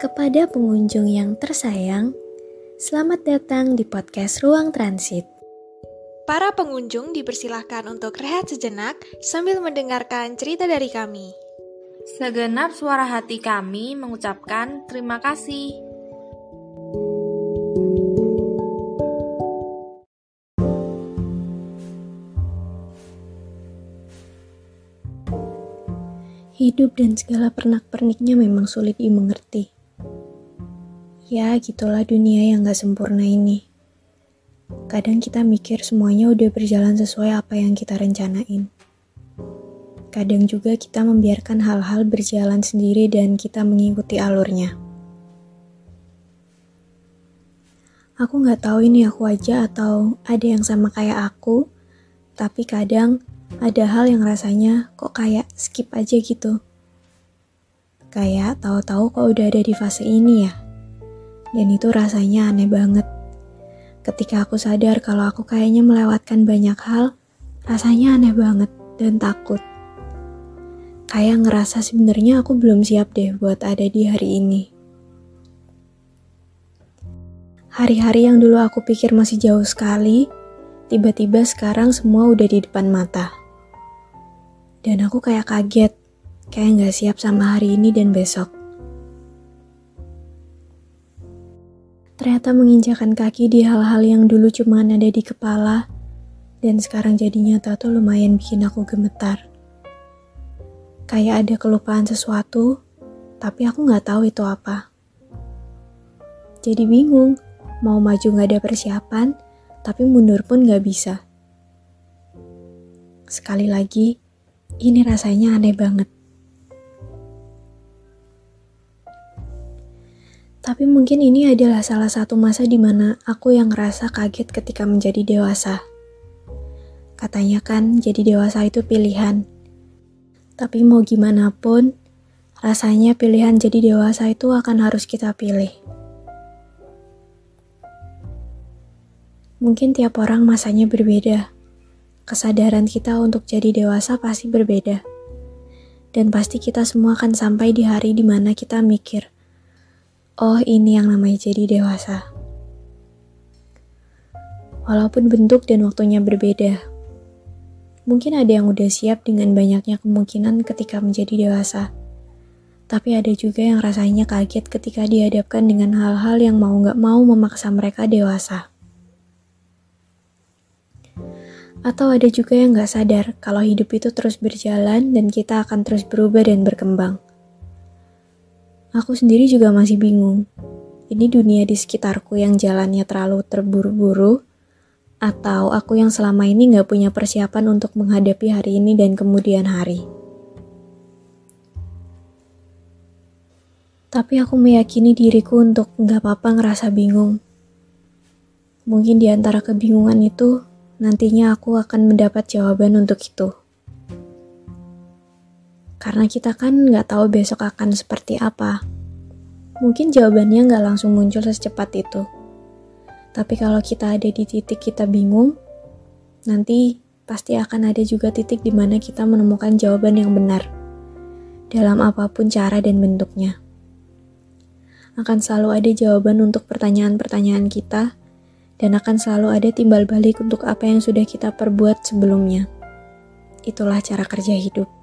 Kepada pengunjung yang tersayang, selamat datang di podcast Ruang Transit. Para pengunjung dipersilahkan untuk rehat sejenak sambil mendengarkan cerita dari kami. Segenap suara hati kami mengucapkan terima kasih. Hidup dan segala pernak-perniknya memang sulit dimengerti. Ya, gitulah dunia yang gak sempurna ini. Kadang kita mikir semuanya udah berjalan sesuai apa yang kita rencanain. Kadang juga kita membiarkan hal-hal berjalan sendiri dan kita mengikuti alurnya. Aku gak tahu ini aku aja atau ada yang sama kayak aku, tapi kadang ada hal yang rasanya kok kayak skip aja gitu. Kayak tahu-tahu kok udah ada di fase ini ya dan itu rasanya aneh banget. Ketika aku sadar kalau aku kayaknya melewatkan banyak hal, rasanya aneh banget dan takut. Kayak ngerasa sebenarnya aku belum siap deh buat ada di hari ini. Hari-hari yang dulu aku pikir masih jauh sekali, tiba-tiba sekarang semua udah di depan mata. Dan aku kayak kaget, kayak nggak siap sama hari ini dan besok. Ternyata menginjakan kaki di hal-hal yang dulu cuma ada di kepala, dan sekarang jadi nyata tuh lumayan bikin aku gemetar. Kayak ada kelupaan sesuatu, tapi aku nggak tahu itu apa. Jadi bingung, mau maju nggak ada persiapan, tapi mundur pun nggak bisa. Sekali lagi, ini rasanya aneh banget. Tapi mungkin ini adalah salah satu masa di mana aku yang ngerasa kaget ketika menjadi dewasa. Katanya kan, jadi dewasa itu pilihan. Tapi mau gimana pun, rasanya pilihan jadi dewasa itu akan harus kita pilih. Mungkin tiap orang masanya berbeda. Kesadaran kita untuk jadi dewasa pasti berbeda. Dan pasti kita semua akan sampai di hari di mana kita mikir, Oh, ini yang namanya jadi dewasa. Walaupun bentuk dan waktunya berbeda, mungkin ada yang udah siap dengan banyaknya kemungkinan ketika menjadi dewasa. Tapi ada juga yang rasanya kaget ketika dihadapkan dengan hal-hal yang mau gak mau memaksa mereka dewasa. Atau ada juga yang gak sadar kalau hidup itu terus berjalan dan kita akan terus berubah dan berkembang. Aku sendiri juga masih bingung. Ini dunia di sekitarku yang jalannya terlalu terburu-buru, atau aku yang selama ini gak punya persiapan untuk menghadapi hari ini dan kemudian hari. Tapi aku meyakini diriku untuk gak apa-apa ngerasa bingung. Mungkin di antara kebingungan itu, nantinya aku akan mendapat jawaban untuk itu. Karena kita kan nggak tahu besok akan seperti apa. Mungkin jawabannya nggak langsung muncul secepat itu. Tapi kalau kita ada di titik kita bingung, nanti pasti akan ada juga titik di mana kita menemukan jawaban yang benar. Dalam apa pun cara dan bentuknya. Akan selalu ada jawaban untuk pertanyaan-pertanyaan kita, dan akan selalu ada timbal balik untuk apa yang sudah kita perbuat sebelumnya. Itulah cara kerja hidup.